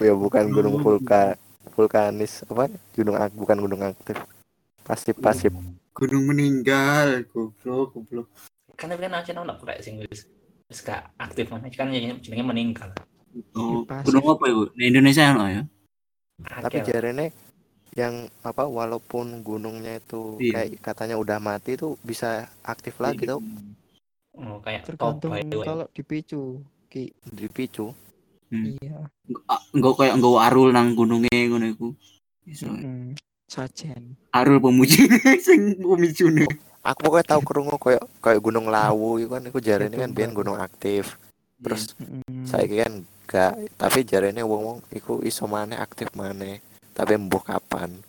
ya bukan gunung vulka vulkanis apa gunung bukan gunung aktif pasif pasif Gunung meninggal, goblok, goblok. kan tapi kan aja nolak kayak sing wis wis gak aktif mana kan jenenge meninggal Oh, Pasif. gunung apa itu? Di Indonesia ono ya? tapi jarene yang apa walaupun gunungnya itu Iya. kayak katanya udah mati tuh bisa aktif lagi tuh oh, kayak Tergantung kalau dipicu. Ki. dipicu Hmm. Iya. Enggak kayak enggak arul nang gunungnya ngono iku. Iso. Mm-mm. Sajen. Arul pemuji [LAUGHS] sing pemicune. aku pokoknya tahu kerungu kayak kayak gunung lawu itu kan itu jarene kan Mbak. gunung aktif terus saya kan gak tapi jarene wong-wong iku iso maneh aktif maneh tapi mbuh kapan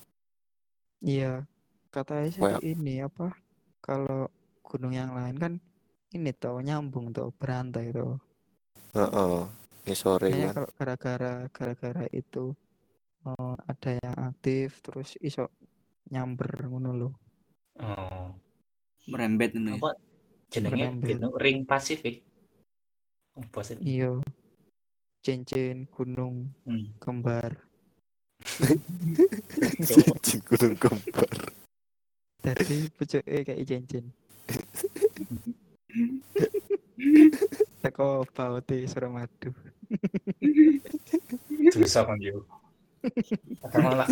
Iya, katanya sih Kayak- ini apa? Kalau gunung yang lain kan ini tuh nyambung tuh berantai tuh. heeh ngisore Kayaknya kan kalau gara-gara gara-gara itu eh, ada yang aktif terus iso nyamber ngono lho. Oh. merembet ini Apa jenenge ring Pasifik. Oh, Pasifik. Iya. Cincin gunung Hmm. kembar. cincin [LAUGHS] gunung kembar Dari pucuke kayak cincin. [LAUGHS] Teko baute Suramadu. Dosa kan yo. Kadang malah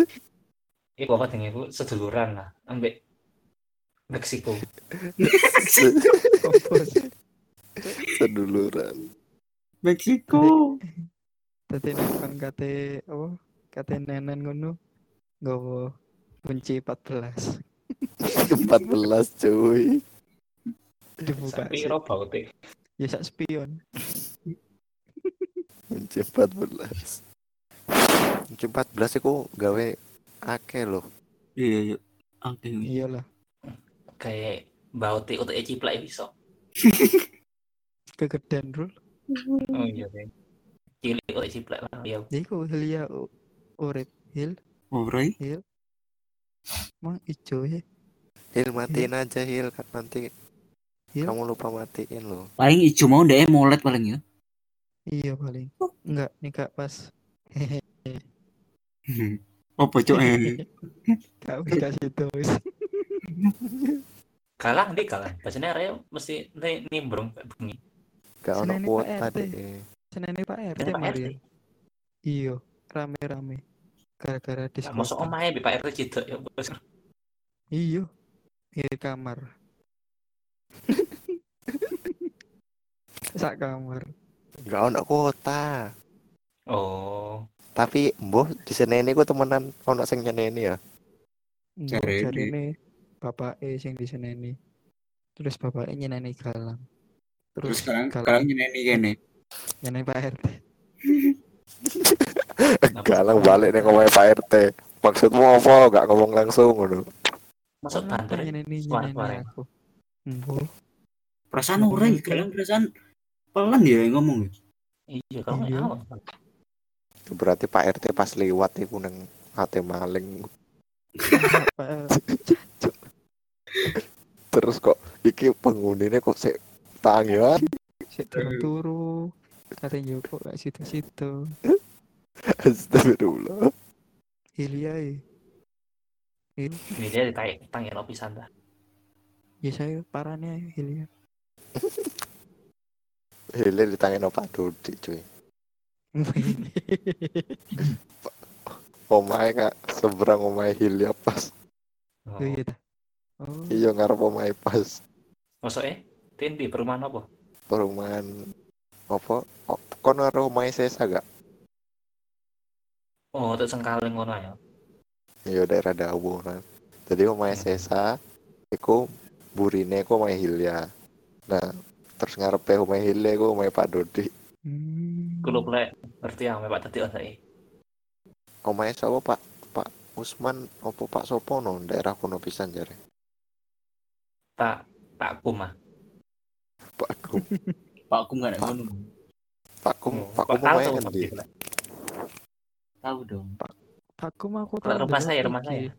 Iku apa dengan iku seduluran lah ambek Meksiko. Seduluran Meksiko Dadi nek kon kate apa? Kate nenen ngono. Nggawa kunci 14 14 cuy dibuka Sampai sih. ro baute. Ya sak spion. kunci 14 kunci 14 iku gawe akeh loh iya iya oke Iyalah, Kayak baute untuk ciplak iso. [LAUGHS] kegedean rul. Oh iya deh. Cilik untuk ciplak lah ya. Iku Hilya u- urip hil Ngobrol hil. Mang ijo ya. Hil matiin aja Hil kan nanti Hil? kamu lupa matiin loh paling ijo mau deh molet paling ya Iya paling. Enggak, nih kak pas. [LAUGHS] apa cok eh Kak wis [LAUGHS] kasih terus. Kalang di kalang. Biasanya Reo mesti ni- nimbrung kayak begini. gak ono Seneni kuota deh Senene Pak RT Biasanya Pak mari. RT. ya. Iya, rame-rame. Gara-gara Nah, Masuk diskon. omahe bi Pak RT cidok ya. bos. Iya. Di kamar. [LAUGHS] Sak kamar. gak ono kuota Oh. Tapi mbuh di sini ku temenan ono sing nyeneni ya Jarene. jarine bapak E sing diseneni. Terus bapak E nyeneni galang. terus Terus, sekarang galang sekarang ini kene nyeneni Pak RT. [LAUGHS] galang balik nih ngomongin Pak RT maksudmu apa gak ngomong langsung ngono Kenapa banter. nyeneni nyeneni aku. Mbok. perasaan orang gitu. kalian perasaan pelan ya yang ngomong Iya, kalau Iya. Berarti Pak RT pas lewat iku nang hati maling terus kok iki penghuninya kok sik tangian Sik turu-turu. Katanya kok gak situ-situ. astagfirullah dia ditanya tanya lo pisan dah. ya saya parahnya Hilya. Hele ditangin Pak Dodi cuy [LAUGHS] omahe kak seberang omahe Hilya pas Oh. Iya dah. Oh, iya ngarep omahe pas Masuk eh? Tin di perumahan apa? perumahan apa oh, kono karo omahe Sesa gak Oh, untuk sengkaling ngono ya. iya daerah Dawu kan jadi omahe Sesa iku burine iku omahe Hilya nah terus ngarepe omahe Hilya iku omahe Pak Dodi hmm. Kulo plek ngerti yang Pak tadi osai. omahe sapa Pak Pak Usman opo Pak Sopo no daerah kono pisan jare Tak tak kumah. Pak Kum [LAUGHS] pak aku nggak ada Pak. ngono Pak Kum Oh, Pak Kum tuh, ngendi Pak. tahu dong Aku mah aku Kalau tahu rumah saya, rumah saya.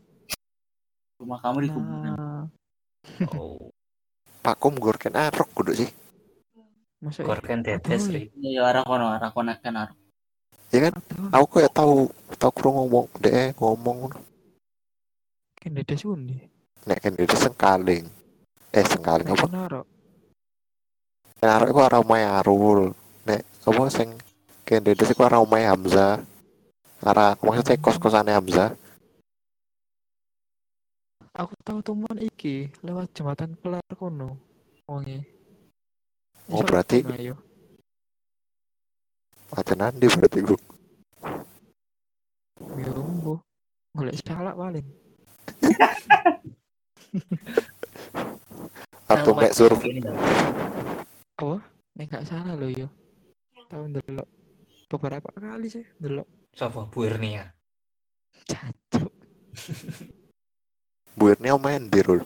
rumah kamu di kuburan Nah, Oh, Pak Kum gorken arok kudu sih masa gorken tetes ri. ya arah kono arah kono kan arah ya kan aku kayak tahu tahu kurang ngomong deh ngomong kan dede sundi. nek kan itu sengkaling eh sengkaling apa Naro. nek arek iku arah omahe Arul nek apa sing kan itu sih arah omahe Hamzah arah maksudnya kos kosane Hamzah Aku tahu temuan iki lewat jembatan kelar kono. Wonge. Oh, berarti- kono, ayo. aja nanti berarti gue Yo mbo. Golek salak paling. [LAUGHS] atau survei Ini dah. Apa? Nek gak salah lo yo. Tahu ndelok beberapa kali sih delok Sopo Buirnia. jancuk Buirnya main di rul.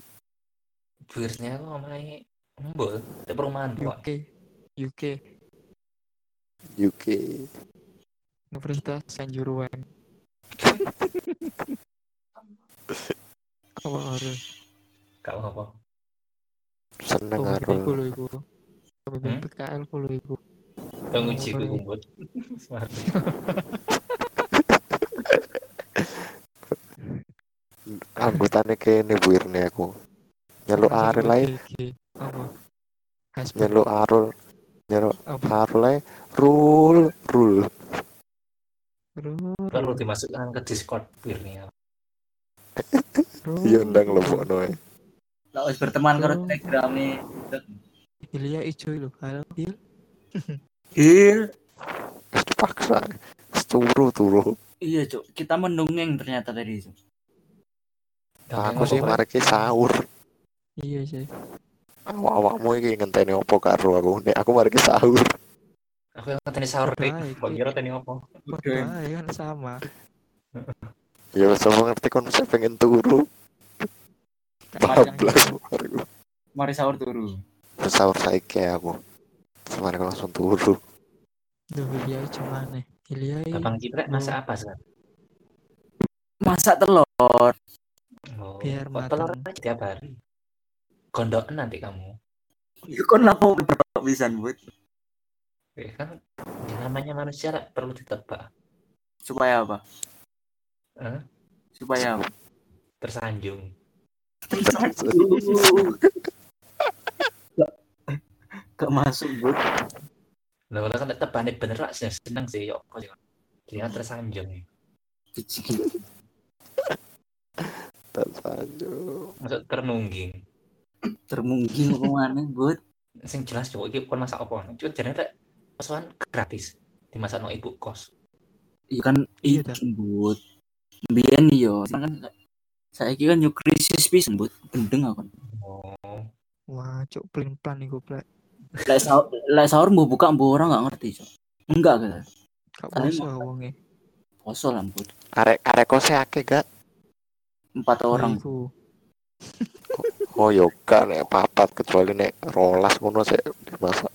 Buirnia kok main embul di perumahan kok. UK UK UK. Universitas Sanjuruan apa harus Gak apa-apa. Seneng Arul. iku lho iku pemimpin Hmm? PKL ku lho iku Oh, ku kumpul. Anggotane kene Buirnya aku. Nyeluk Masa Arul gua ae, GG? Apa Hasbun nyeluk Arul, nyeluk Arul ae. Rul, rul. Rul, Perlu dimasukkan ke Discord Buirnia. Rul, Iya ndang lebokno ae. Lah wis berteman karo Oh. telegrame. Ilya ijo lho halo Il Il. Wis turu turu. Iya, Cuk. Kita mendongeng ternyata tadi, Cuk. Aku sih mareke sahur. iya sih Awak-awakmu iki ngenteni opo karo aku? Nek aku mareke sahur. Aku yang tadi sahur ae, Kok Ki. kira apa? Padha ae kan sama Ya wis sama ngerti kon saya pengen turu. Bablas aku. Mari sahur turu. Wis sahur saiki aku. Semare langsung turu. Duh Ilya ijo maneh Ilya i- Abang Ciprek masak apa sih? Masak telur. Oh, Biar kok telur aja tiap hari. Gondokan nanti kamu. Ya kon lapo berapa pisan, Bud? Ya kan ya namanya manusia lah, perlu ditebak. Supaya apa? Hah? Supaya apa? Tersanjung. Gak, [LAUGHS] gak masuk, Bud. Lah kalau kan tebane bener lah seneng sih yo kok dia tersanjung. Tersanjung. Maksud ternungging. Termungging apa mana, Bud? Sing jelas cowok iki kon masak apa? Cuma jane rek kosan gratis. Dimasak no ibu kos. Iya kan Iya, Bud. Biyen yo, kan saiki kan yo krisis pisan, Bud. Gendeng aku. Oh. wah cuk pelin plan iku plek Lek sahur, lek sahur mau buka mbok orang gak ngerti, Cuk. Enggak kan. gak Kalian poso wonge Poso lah, Bud. Arek arek kose akeh gak? Empat orang. iku [LAUGHS] Oh yo gak nek papat kecuali nek rolas ngono sik dimasak.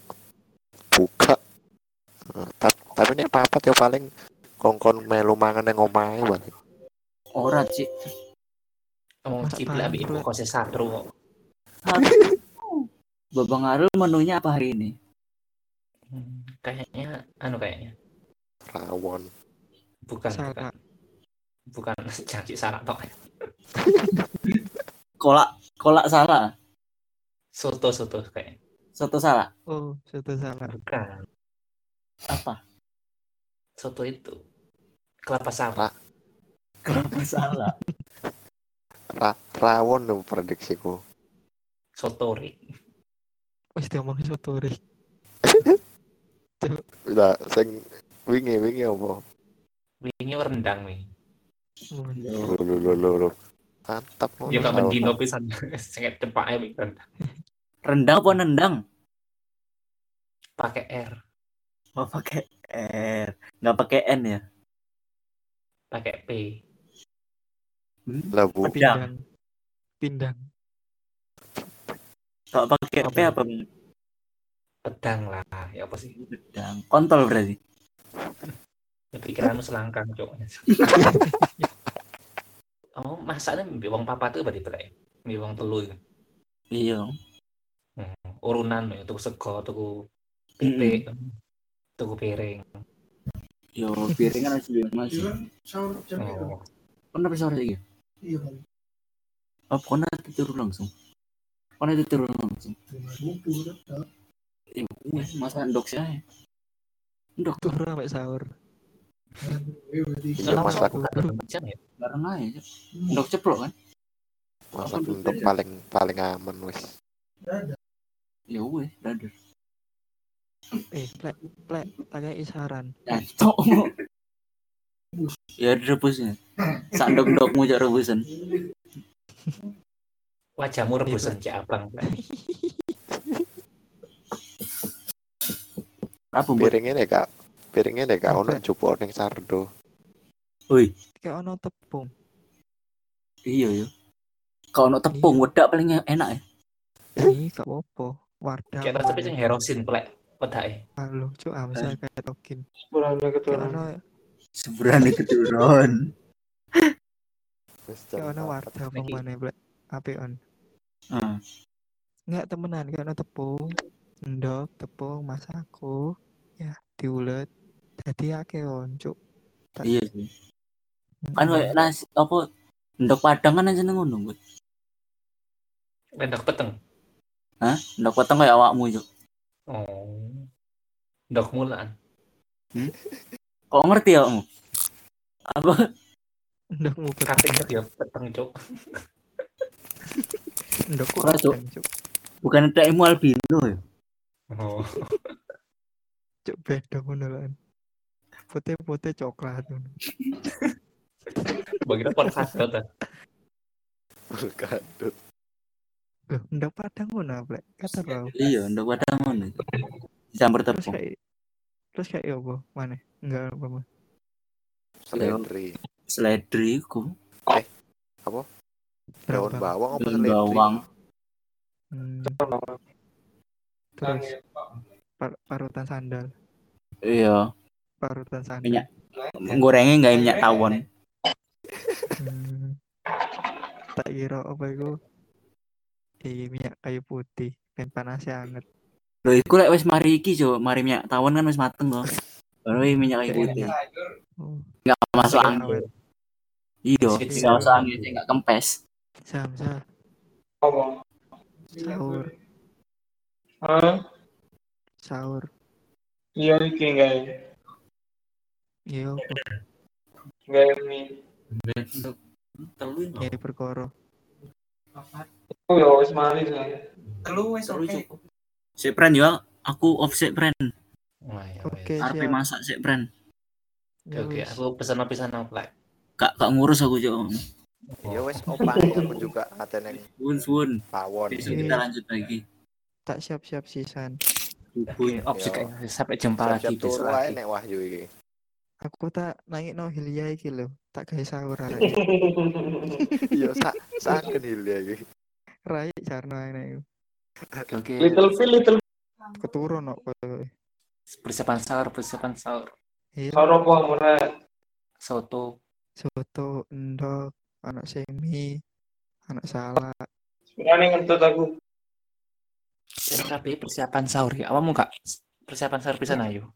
Buka. Nah, tap- tapi nek papat yo paling kongkon melu mangan nang omahe wae. Ora, Cik. Ngomong ciplak ambek ibu kosnya satru kok. [LAUGHS] Babang Arul menunya apa hari ini? Hmm, kayaknya anu kayaknya Rawon. bukan bukan salah bukan [LAUGHS] janji sarak tok Kolak, kolak salah. soto soto kayak Soto salah. oh soto salah bukan Apa? soto itu kelapa sawit Kenapa salah? Ra rawon lho prediksiku. soto rik wis diomong soto rik [LAUGHS] Lah sing wingi wingi apa? wingi rendang nih Lho lho lho lho. Mantap. ya gak mendino pisan [LAUGHS] sangat cepak ya rendang Rendang apa nendang? pakai R Oh, pakai R. Nggak pakai N ya? pakai P Lah bu. Pindang. pindang Kalau pakai P Apa? apa? pedang lah ya apa sih Pedang. Kontol berarti. ya pikiranmu selangkang cok [LAUGHS] oh masaknya ambil uang papa tuh berarti berarti ambil uang telu itu. Iya. Hmm, urunan nih tuku sego tuku pitik tuku piring Yo, piringan harus bilang mas. oh. Kenapa sore lagi? Iya kan. Oh, kona tidur langsung. Kona tidur langsung. Ya, wes, masa ndok sih. Ndok tuh turun sampai sahur Berarti Iya, jam ya bareng aja. Ndok ceplok kan? Masak untuk paling paling aman wis. Ya wes, dadah. eh plek plek tanya isaran Ya, cok. ya direbusnya. Sak ndok-ndokmu cak rebusan. wajahmu rebusan cak abang Apa buat Piring ini kak Piringnya nek gak ono Apa? jupuk ning sardo. Woi, Kayak ono tepung. iya ya. Kalau ono tepung Iya. wedak paling enak ya. Ini gak apa-apa. Wadah. Kayak rasa pecing herosin pelek wedake. Halo, cuk Amsa kayak tokin. Kayak keturunan. Seberani keturun. Wis jam kayak ono papat. wadah apa Niki. mana blek. Ape on. Heeh. Enggak temenan kayak ono tepung. Endok, tepung, masako. Ya, diulet. Jadi akeh on, cuk. Tak- Iya sih. Kan Mm-mm. kayak nasi apa ndok padang kan aja ngono, Bud. Lendak peteng. Hah? Ndok potong kayak awakmu, Cuk. Oh. Ndok mulan. Kok ngerti ya, kamu? Apa? Endok mu Kating ya peteng, Cuk. Endok ku Ora, Cuk. Bukan ada ilmu albino ya? Oh. Cuk beda ngono. Putih-putih coklat ngono. Bagian podcast ta. Gadut. Loh, endok padang ngono blek. Kata tau. Iya, ndok padang ngono. Campur Terus tepung. kayak terus kayak ya apa? Mana? Enggak apa apa. Seledri. Seledri ku. Daun bawang apa Daun seledri? bawang. Hmm, terus par- parutan sandal. Iya. Parutan. Minyak. Gorengnya nggak minyak tawon. Hmm. Tak kira apa itu? Iya minyak kayu putih, ben panasnya anget. Loh, iku lek wis mari iki, Cuk. Mari minyak tawon kan wis mateng kok. Baru minyak kayu putih. Oh, Nggak masuk angin. Iya, Sedikit nggak masuk angin, sih, nggak kempes. Sam, sam, sahur, Hah? sahur. Iya iki gawe. Iya, apa? Gawe. Ndok telu. Iya, perkara. Oh ya wis mari lah. Telu wis oke. Sik pren yo, aku off sik pren. Wah, ya Oke, wes. Arep masak sik pren. Oke, Ya. Aku pesan pisan plek. Gak gak ngurus aku, Cuk. Ya wis opang aku juga ate ning Suwun suwun. pawon. Besok kita lanjut lagi. Tak siap-siap sisan. Subuh. Oke, Yo. sampai jumpa lagi Siap-siap besok turu ae lagi. nek Wahyu iki. Aku tak naik no Hilya iki lho. Tak gawe sahur arek. [LAUGHS] Iya sak saken hilya iki. Rai jarno ae iku. Oke. Little Phil, little Keturun kok koyo. Persiapan sahur, persiapan sahur. Iya, Soro apa ora? Soto. soto, endok, anak semi, anak salak. Sebenarnya ngentut aku. Kabeh persiapan sahur ya. Awamu Kak? Persiapan sahur pisan ayo.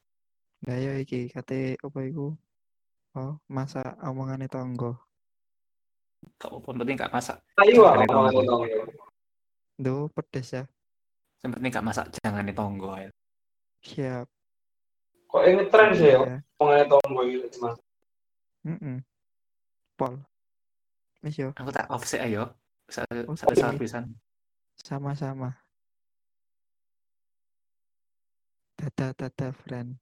Lah ya iki kate apa iku? Oh, masak omongane tonggo. Kak pun penting gak masak. Ayo apa ditonggo. Duh, pedes ya. Yang penting gak masak jangan ditonggo. ya. Siap. Kok ini tren sih ya? Ya. Pengen tombo gitu cuma. Heeh. Pol. Wis yo, Aku tak offset ayo. Sampai sahur pisan. sama-sama. Dadah, dadah, friend.